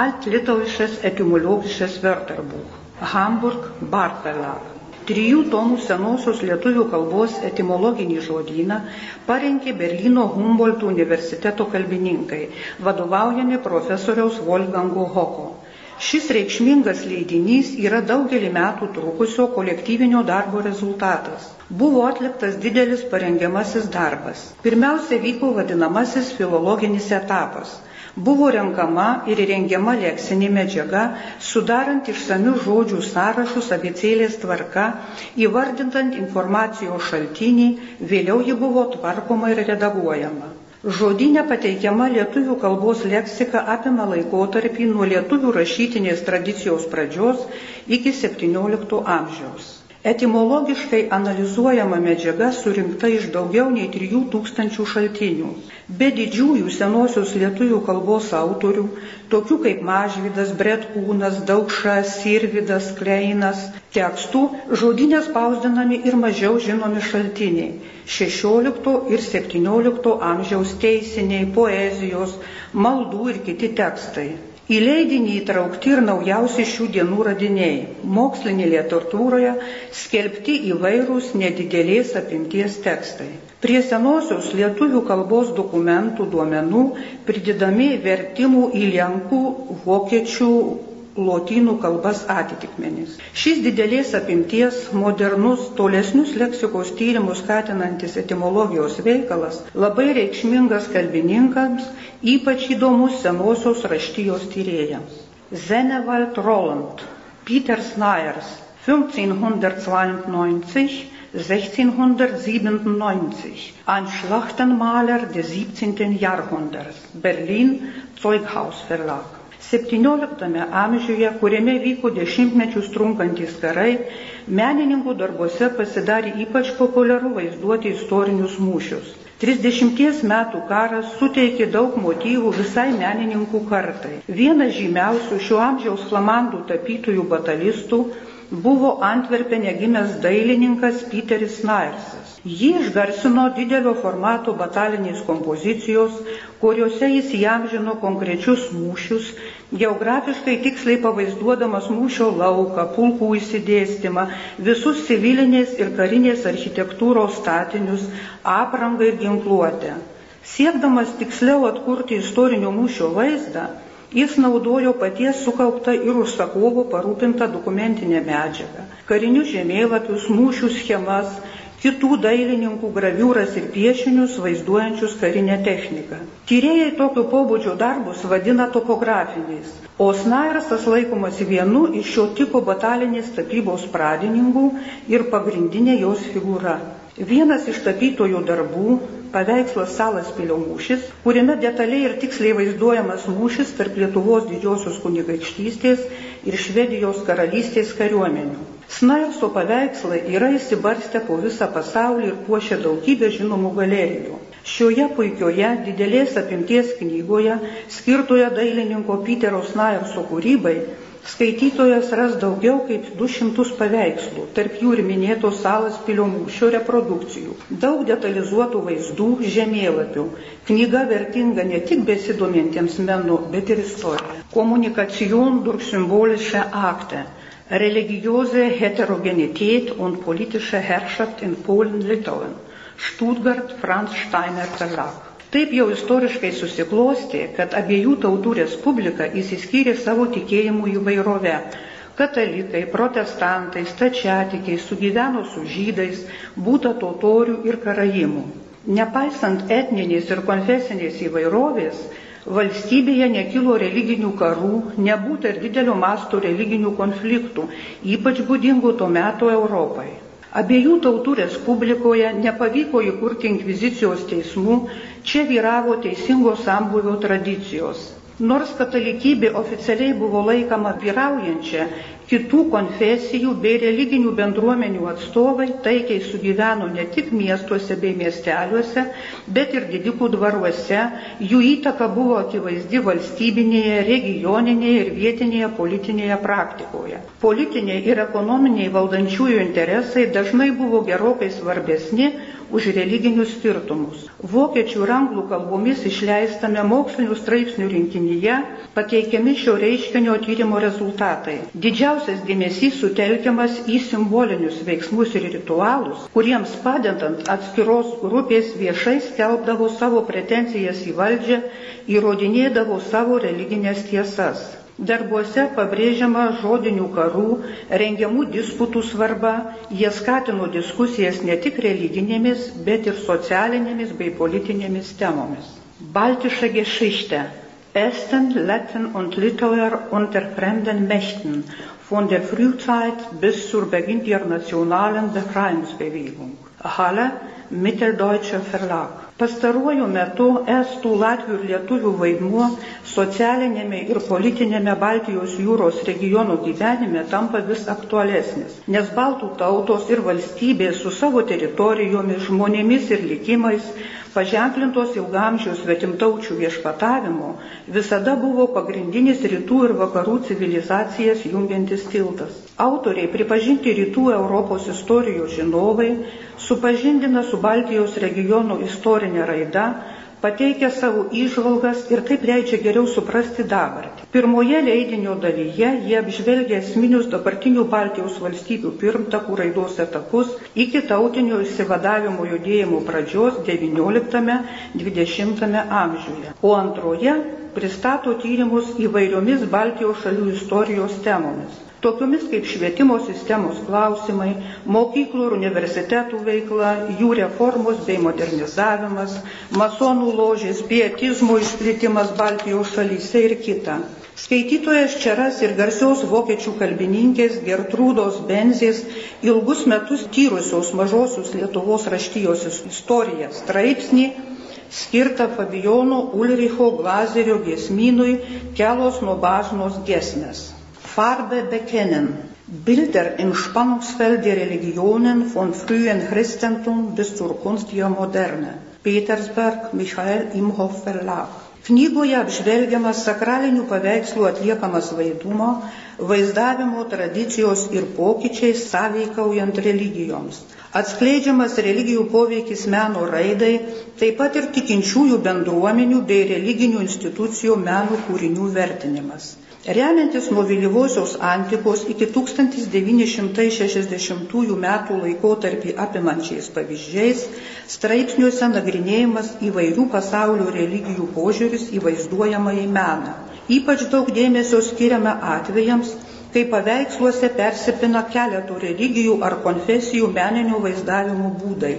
Altlitauisches etymologisches Wörterbuch, Hamburg Bartverlag. Trijų tomų senosios lietuvių kalbos etimologinį žodyną parengė Berlyno Humboldt universiteto kalbininkai, vadovaujami profesoriaus Wolfgango Hoko. Šis reikšmingas leidinys yra daugelį metų trukusio kolektyvinio darbo rezultatas. Buvo atliktas didelis parengiamasis darbas. Pirmiausia vyko vadinamasis filologinis etapas. Buvo renkama ir rengiama leksinė medžiaga, sudarant išsamių žodžių sąrašus abicėlės tvarka, įvardintant informacijos šaltinį, vėliau ji buvo tvarkoma ir redaguojama. Žodinė pateikiama lietuvių kalbos leksika apima laikotarpį nuo lietuvių rašytinės tradicijos pradžios iki XVII amžiaus. Etimologiškai analizuojama medžiaga surinkta iš daugiau nei 3000 šaltinių. Be didžiųjų senosios lietuvių kalbos autorių, tokių kaip Mažvydas, Bretkūnas, Daukšas, Sirvidas, Kleinas, tekstų žodinės spausdinami ir mažiau žinomi šaltiniai - 16 ir 17 amžiaus teisiniai, poezijos, maldų ir kiti tekstai. Į leidinį įtraukti ir naujausi šių dienų radiniai - mokslinė literatūroje skelbti įvairūs nedidelės apimties tekstai. Prie senosios lietuvių kalbos dokumentų duomenų pridedami vertimų į lenkų, vokiečių, lotynų kalbas atitikmenys. Šis didelės apimties, modernus, tolesnius leksikos tyrimus skatinantis etimologijos veikalas labai reikšmingas kalbininkams, ypač įdomus senosios raštijos tyrėjams. Zenewald Roland, Peter Snayers, 1592 1697, ein Schlachtenmaler des 17. Jahrhunderts, Berlin, Zeughaus Verlag. XVII amžiuje, kuriame vyko dešimtmečius trunkantys karai, menininkų darbuose pasidarė ypač populiaru vaizduoti istorinius mūšius. 30 metų karas suteikė daug motyvų visai menininkų kartai. Vienas žymiausių šio amžiaus flamandų tapytojų batalistų buvo Antverpenė gimęs dailininkas Peteris Snairsas. Jį išgarsino didelio formato batalinės kompozicijos, kuriuose jis įamžino konkrečius mūšius, geografiškai tiksliai pavaizduodamas mūšio lauką, pulkų įsidėstymą, visus civilinės ir karinės architektūros statinius, aprangą ir ginkluotę. Siekdamas tiksliau atkurti istorinio mūšio vaizdą, Jis naudojo paties sukauptą ir užsakovo parūpintą dokumentinę medžiagą, karinius žemėlapius, mūšių schemas, kitų dailininkų graviūras ir piešinius vaizduojančius karinę techniką. Tyrėjai tokio pobūdžio darbus vadina topografiniais, o Snairsas laikomas vienu iš šio tipo batalinės tapybos pradininkų ir pagrindinė jos figūra. Vienas iš tapytojų darbų - paveikslas Salas Pilio mūšis, kuriame detaliai ir tiksliai vaizduojamas mūšis tarp Lietuvos didžiosios kunigaikštystės ir Švedijos karalystės kariuomenių. Snailso paveikslai yra įsibarstę po visą pasaulį ir puošia daugybę žinomų galerijų. Šioje puikioje didelės apimties knygoje, skirtoje dailininko Peterio Snailso kūrybai, skaitytojas ras daugiau kaip 200 paveikslų, tarp jų ir minėtos salas pilio mūšio reprodukcijų, daug detalizuotų vaizdų, žemėlapių. Knyga vertinga ne tik besidomintiems menu, bet ir istorija. Kommunikation durch symbolische Akte. Religiöse Heterogenität und politische Herrschaft in Polen-Litauen. Stuttgart Franz Steiner Verlag. Taip jau istoriškai susiklosti, kad abiejų tautų respublika įsiskyrė savo tikėjimų įvairove. Katalikai, protestantai, stačiatikiai sugyveno su žydais, būta totorių ir karaimų. Nepaisant etninės ir konfesinės įvairovės, valstybėje nekilo religinių karų, nebūta ir didelio masto religinių konfliktų, ypač būdingų tuo metu Europai. Abiejų tautų respublikoje nepavyko įkurti inkvizicijos teismų, čia vyravo teisingo sambuvio tradicijos. Nors katalikybė oficialiai buvo laikama vyraujančia, Kitų konfesijų bei religinių bendruomenių atstovai taikiai sugyveno ne tik miestuose bei miesteliuose, bet ir didikų dvaruose. Jų įtaka buvo akivaizdi valstybinėje, regioninėje ir vietinėje politinėje praktikoje. Politiniai ir ekonominiai valdančiųjų interesai dažnai buvo gerokai svarbesni už religinius skirtumus. Vokiečių ir anglų kalbomis išleistame mokslinių straipsnių rinkinyje pateikiami šio reiškinio tyrimo rezultatai. Didžiausias dėmesys sutelkiamas į simbolinius veiksmus ir ritualus, kuriems padedant atskiros grupės viešai skelbdavo savo pretenzijas į valdžią, įrodinėdavo savo religinės tiesas. Darbuose pabrėžiama žodinių karų, rengiamų disputų svarba, jie skatino diskusijas ne tik religinėmis, bet ir socialinėmis bei politinėmis temomis. Baltische Geschichte Esten, Letten und Litauer unter fremden Mächten von der Frühzeit bis zur Beginn der nationalen Befreiungsbewegung. Halle, Mitteldeutscher Verlag. Pastaruoju metu estų, latvių ir lietuvių vaidmuo socialinėme ir politinėme Baltijos jūros regionų gyvenime tampa vis aktualesnis, nes baltų tautos ir valstybės su savo teritorijomis, žmonėmis ir likimais paženklintos ilgamžiaus svetimtaučių viešpatavimo, visada buvo pagrindinis rytų ir vakarų civilizacijas jungiantis tiltas. Autoriai pripažinti rytų Europos istorijos žinovai supažindina su Baltijos regionų istorinė raida, pateikia savo įžvalgas ir taip leidžia geriau suprasti dabartį. Pirmoje leidinio dalyje jie apžvelgia esminius dabartinių Baltijos valstybių pirmtakų raidos etapus iki tautinio išsivadavimo judėjimo pradžios XIX-XX amžiuje. O antroje pristato tyrimus įvairiomis Baltijos šalių istorijos temomis tokiomis kaip švietimo sistemos klausimai, mokyklų ir universitetų veikla, jų reformos bei modernizavimas, masonų ložės, pietizmo išplitimas Baltijos šalyse ir kita. Skaitytojas čia ras ir garsios vokiečių kalbininkės Gertrūdos Benzės ilgus metus tyrusios mažosios Lietuvos raštijos istoriją straipsnį skirtą Fabijono Ulricho Glazerio giesmynui Kelos nuo bažnos gesmės. Farbe bekennen. Bilder im Spannungsfeld der Religionen von frühen Christentum bis zur Kunst der Moderne. Petersberg, Michael Imhoff Verlag. Knygoje apžvelgiamas sakralinių paveikslų atliekamas vaidumo, vaizdavimo tradicijos ir pokyčiai sąveikaujant religijoms. Atskleidžiamas religijų poveikis meno raidai, taip pat ir tikinčiųjų bendruomenių bei religinių institucijų meno kūrinių vertinimas. Remiantis nuo vėlyvosios antikos iki 1960 metų laikotarpį apimančiais pavyzdžiais, straipsniuose nagrinėjimas įvairių pasaulio religijų požiūris į vaizduojamą į meną. Ypač daug dėmesio skiriame atvejams, kai paveiksluose persipina keletų religijų ar konfesijų meninio vaizdavimo būdai.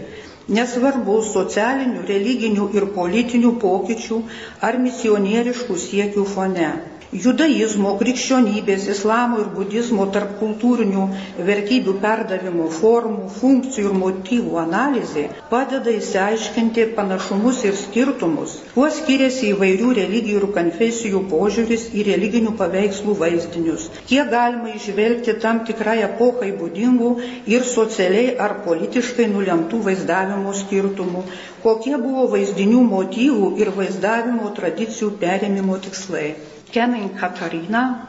Nesvarbu socialinių, religinių ir politinių pokyčių ar misionieriškų siekių fone judaizmo, krikščionybės, islamo ir budizmo tarp kultūrinių vertybių perdavimo formų, funkcijų ir motyvų analizė padeda įsiaiškinti panašumus ir skirtumus, kuo skiriasi įvairių religijų ir konfesijų požiūris į religinių paveikslų vaizdinius, kiek galima išvelgti tam tikrai epochai būdingų ir socialiai ar politiškai nulemtų vaizdavimo skirtumų, kokie buvo vaizdinių motyvų ir vaizdavimo tradicijų perėmimo tikslai. Kennen Katharina,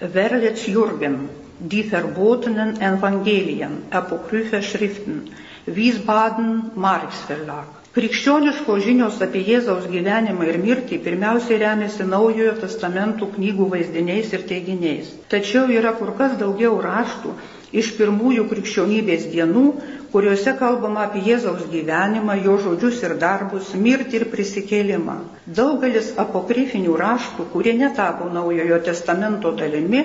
Verlitz Jürgen, Die verbotenen Evangelien, apokryphe Schriften, Wiesbaden, Marks Verlag. Krikščioniškos žinios apie Jėzaus gyvenimą ir mirtį pirmiausiai remiasi Naujojo testamentų knygų vaizdiniais ir teiginiais. Tačiau yra kur kas daugiau raštų iš pirmųjų krikščionybės dienų, kuriuose kalbama apie Jėzaus gyvenimą, jo žodžius ir darbus, mirtį ir prisikėlimą. Daugelis apokrifinių raštų, kurie netapo naujojo testamento dalimi,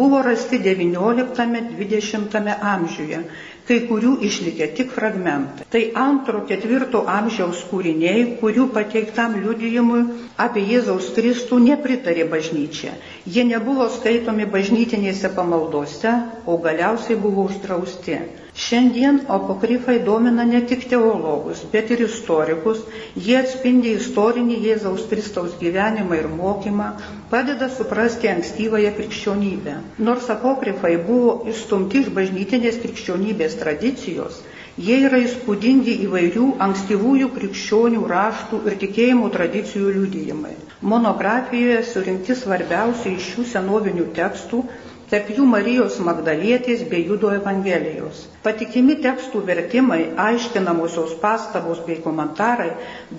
buvo rasti XIX-XX amžiuje, kai kurių išlikė tik fragmentai. Tai antro, ketvirto amžiaus kūriniai, kurių pateiktam liudijimui apie Jėzaus Kristų nepritarė bažnyčia. Jie nebuvo skaitomi bažnytinėse pamaldose, o galiausiai buvo uždrausti. Šiandien apokrifai domina ne tik teologus, bet ir istorikus. Jie atspindi istorinį Jėzaus Kristaus gyvenimą ir mokymą, padeda suprasti ankstyvąją krikščionybę. Nors apokrifai buvo išstumti iš bažnytinės krikščionybės tradicijos, jie yra įspūdingi įvairių ankstyvųjų krikščionių raštų ir tikėjimų tradicijų liudijimai. Monografijoje surinkti svarbiausi iš šių senovinių tekstų tarp jų Marijos Magdalietės bei Judo Evangelijos. Patikimi tekstų vertimai, aiškinamosios pastabos bei komentarai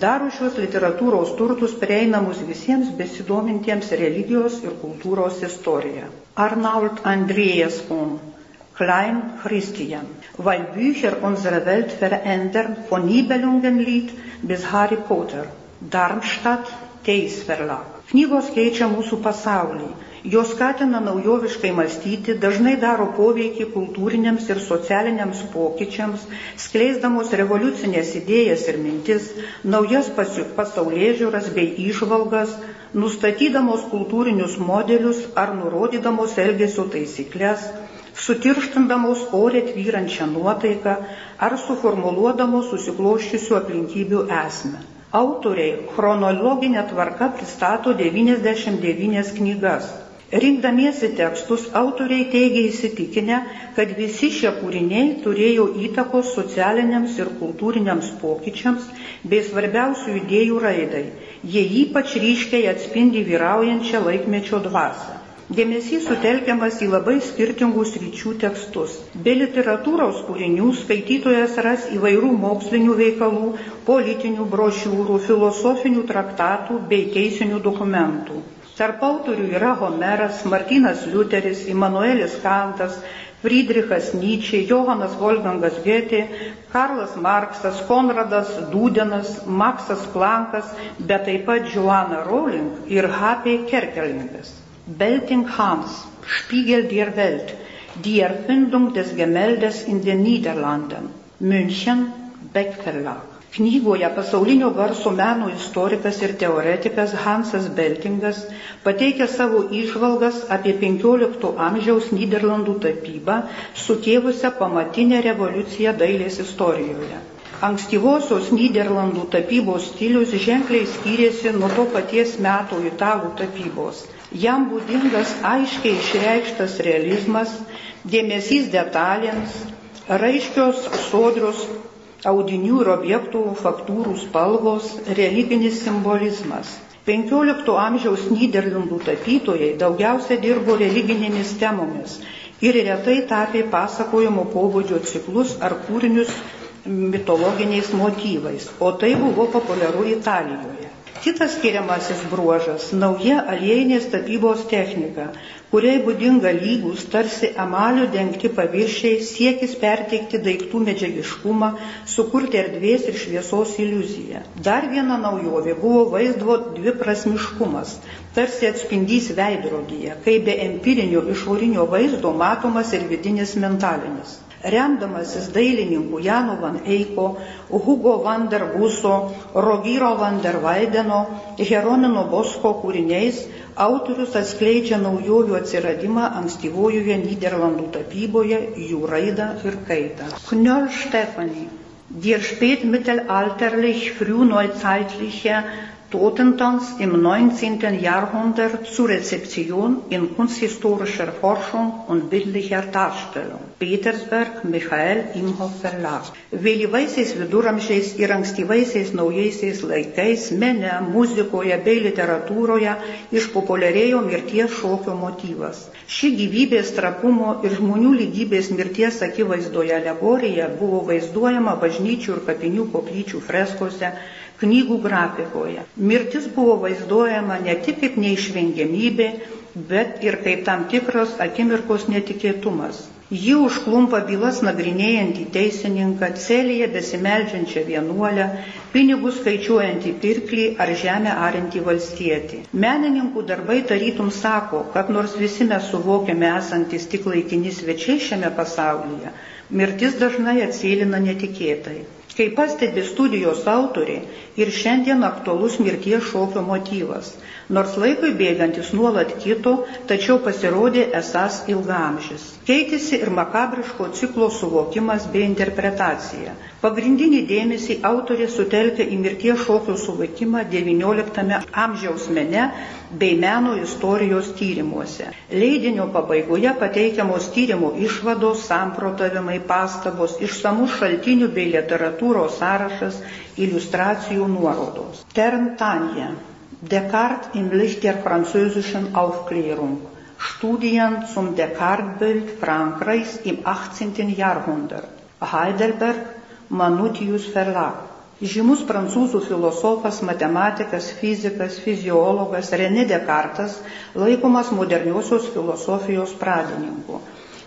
daro šios literatūros turtus prieinamus visiems besidomintiems religijos ir kultūros istorija. Arnault Andreas von Klein Christian, weil Bücher unsere Welt verändern, von Nibelungenlied bis Harry Potter, Darmstadt, Teis Verlag. Knygos keičia mūsų pasaulį, Jos skatina naujoviškai mąstyti, dažnai daro poveikį kultūriniams ir socialiniams pokyčiams, skleisdamos revoliucinės idėjas ir mintis, naujas pasaulyje žiūras bei išvalgas, nustatydamos kultūrinius modelius ar nurodydamos elgesio taisyklės, sutirštindamos orė tvyrančią nuotaiką ar suformuluodamos susikloščiusių aplinkybių esmę. Autoriai chronologinė tvarka pristato 99 knygas. Rinkdamiesi tekstus, autoriai teigia įsitikinę, kad visi šie kūriniai turėjo įtakos socialiniams ir kultūriniams pokyčiams bei svarbiausių idėjų raidai. Jie ypač ryškiai atspindi vyraujančią laikmečio dvasę. Dėmesys sutelkiamas į labai skirtingus ryčių tekstus. Be literatūros kūrinių skaitytojas ras įvairių mokslinių veikalų, politinių brošiūrų, filosofinių traktatų bei teisinių dokumentų. Tarp autorių yra Homeras, Martinas Liuteris, Immanuelis Kantas, Friedrichas Nyčia, Johanas Wolfgangas Goethe, Karlas Marksas, Konradas Dūdenas, Maksas Plankas, bet taip pat Joanna Rowling ir H.P. Kerkelingas. Belting Hans, Spiegel der Welt, die Erfindung des Gemäldes in den Niederlanden, München, Beck Verlag. Knygoje pasaulinio garso meno istorikas ir teoretikas Hansas Beltingas pateikia savo išvalgas apie XV amžiaus Niderlandų tapybą, sukėvusią pamatinę revoliuciją dailės istorijoje. Ankstyvosios Niderlandų tapybos stilius ženkliai skyrėsi nuo to paties meto italų tapybos. Jam būdingas aiškiai išreikštas realizmas, dėmesys detalėms, raiškios sodrios audinių ir objektų faktūrų spalvos, religinis simbolizmas. XV amžiaus Niderlandų tapytojai daugiausia dirbo religinėmis temomis ir retai tapė pasakojimo pobūdžio ciklus ar kūrinius mitologiniais motyvais, o tai buvo populiaru Italijoje. Kitas skiriamasis bruožas - nauja aliejinės tapybos technika, kuriai būdinga lygus, tarsi amalių dengti paviršiai, siekis perteikti daiktų medžiagiškumą, sukurti erdvės ir šviesos iliuziją. Dar viena naujovė buvo vaizdo dviprasmiškumas, tarsi atspindys veidrodyje, kai be empirinio išorinio vaizdo matomas ir vidinis mentalinis remdamasis dailininkų Jano Van Eiko, Hugo van der Buso, Rogyro van der Vaideno, Heronino Bosko kūriniais, autorius atskleidžia naujovių atsiradimą ankstyvojoje Niderlandų tapyboje, jų raidą ir kaitą. Knöll Stefani, dir spätmittelalterlich frühneuzeitliche Totentanz im 19. Jahrhundert zur Rezeption in kunsthistorischer Forschung und bildlicher Darstellung. Petersberg, Michael Imhoff Verlag. Vėlyvaisiais viduramžiais ir ankstyvaisiais naujaisiais laikais mene, muzikoje bei literatūroje išpopuliarėjo mirties šokio motyvas. Ši gyvybės trapumo ir žmonių lygybės mirties akivaizdoje alegorija buvo vaizduojama bažnyčių ir kapinių koplyčių freskose knygų grafikoje. Mirtis buvo vaizduojama ne tik kaip neišvengiamybė, bet ir kaip tam tikras akimirkos netikėtumas. Ji užklumpa bylas nagrinėjantį teisininką, celėje besimeldžiančią vienuolę, pinigus skaičiuojantį pirklį ar žemę arintį valstietį. Menininkų darbai tarytum sako, kad nors visi mes suvokiame esantis tik laikini svečiai šiame pasaulyje, mirtis dažnai atsėlina netikėtai. Kaip pastebi studijos autoriai, ir šiandien aktualus mirties šokio motyvas nors laikui bėgantis nuolat kito, tačiau pasirodė esas ilgamžis. Keitėsi ir makabriško ciklo suvokimas bei interpretacija. Pagrindinį dėmesį autorė sutelkia į mirties šokio suvokimą XIX amžiaus mene bei meno istorijos tyrimuose. Leidinio pabaigoje pateikiamos tyrimo išvados, samprotavimai, pastabos, išsamus šaltinių bei literatūros sąrašas, iliustracijų nuorodos. Tern Tanja Descartes im Licht der französischen Aufklärung. Studien zum Descartes-Bild Frankreichs im 18. Jahrhundert. Heidelberg, Manutius Verlag. Žymus prancūzų filosofas, matematikas, fizikas, fiziologas René Descartes laikomas moderniosios filosofijos pradininku.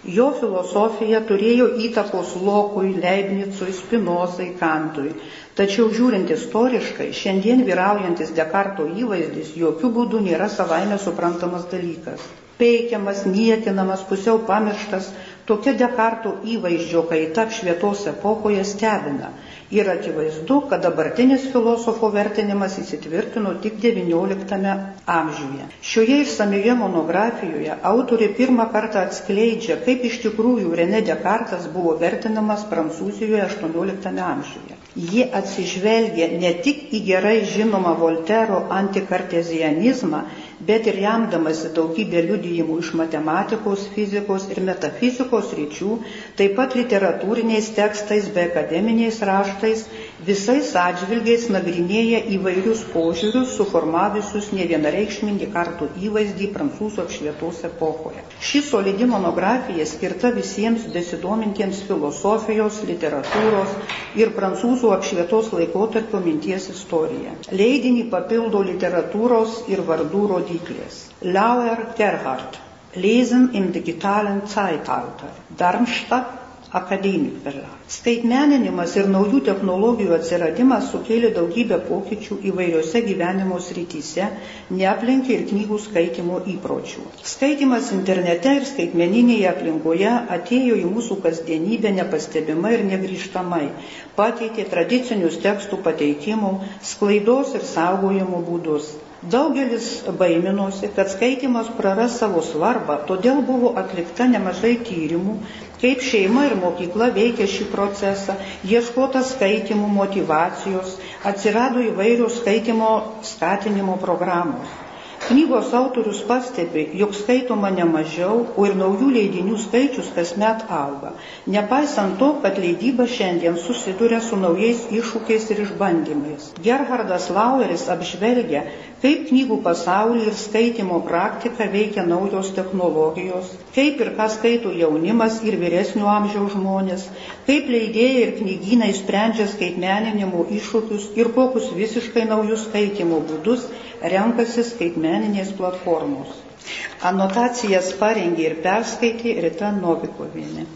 Jo filosofija turėjo įtakos Lokui, Leibnicui, Spinozai, Kantui. Tačiau žiūrint istoriškai, šiandien vyraujantis Dekarto įvaizdis jokių būdų nėra savaime suprantamas dalykas. Peikiamas, niekinamas, pusiau pamirštas, tokia Dekarto įvaizdžio kaita apšvietos epochoje stebina. Ir akivaizdu, kad dabartinis filosofo vertinimas įsitvirtino tik XIX amžiuje. Šioje išsamioje monografijoje autorė pirmą kartą atskleidžia, kaip iš tikrųjų René Descartes buvo vertinamas Prancūzijoje XVIII amžiuje. Ji atsižvelgia ne tik į gerai žinomą Voltero antikartezianizmą, bet ir remdamasi daugybė liudijimų iš matematikos, fizikos ir metafizikos ryčių, taip pat literatūriniais tekstais bei akademiniais raštais, visais atžvilgiais nagrinėja įvairius požiūrius, suformavusius ne vienareikšminį kartų įvaizdį prancūzų apšvietos epochoje. Ši solidi monografija skirta visiems besidomintiems filosofijos, literatūros ir prancūzų apšvietos laikotarpio minties istorija. Leidinį papildo literatūros ir vardų. Artikels. Lauer Gerhard. Lesen im digitalen Zeitalter. Darmstadt Akademikverlag. Skaitmeninimas ir naujų technologijų atsiradimas sukėlė daugybę pokyčių įvairiose gyvenimo srityse, neaplenkė ir knygų skaitimo įpročių. Skaitimas internete ir skaitmeninėje aplinkoje atėjo į mūsų kasdienybę nepastebimai ir negryžtamai, pakeitė tradicinius tekstų pateikimų, sklaidos ir saugojimo būdus. Daugelis baiminosi, kad skaitimas praras savo svarbą, todėl buvo atlikta nemažai tyrimų, kaip šeima ir mokykla veikia šį procesą, ieškota skaitimų motivacijos, atsirado įvairios skaitimo skatinimo programos. Knygos autorius pastebi, jog skaitoma ne mažiau, o ir naujų leidinių skaičius kasmet auga. Nepaisant to, kad leidyba šiandien susiduria su naujais iššūkiais ir išbandymais. Gerhardas Laueris apžvelgia, kaip knygų pasaulį ir skaitimo praktiką veikia naujos technologijos, kaip ir ką skaito jaunimas ir vyresnio amžiaus žmonės, kaip leidėjai ir knygynai sprendžia skaitmeninimo iššūkius ir kokius visiškai naujus skaitimo būdus renkasi skaitmeninės platformos. Anotacijas parengė ir perskaitė Rita Novikovienė.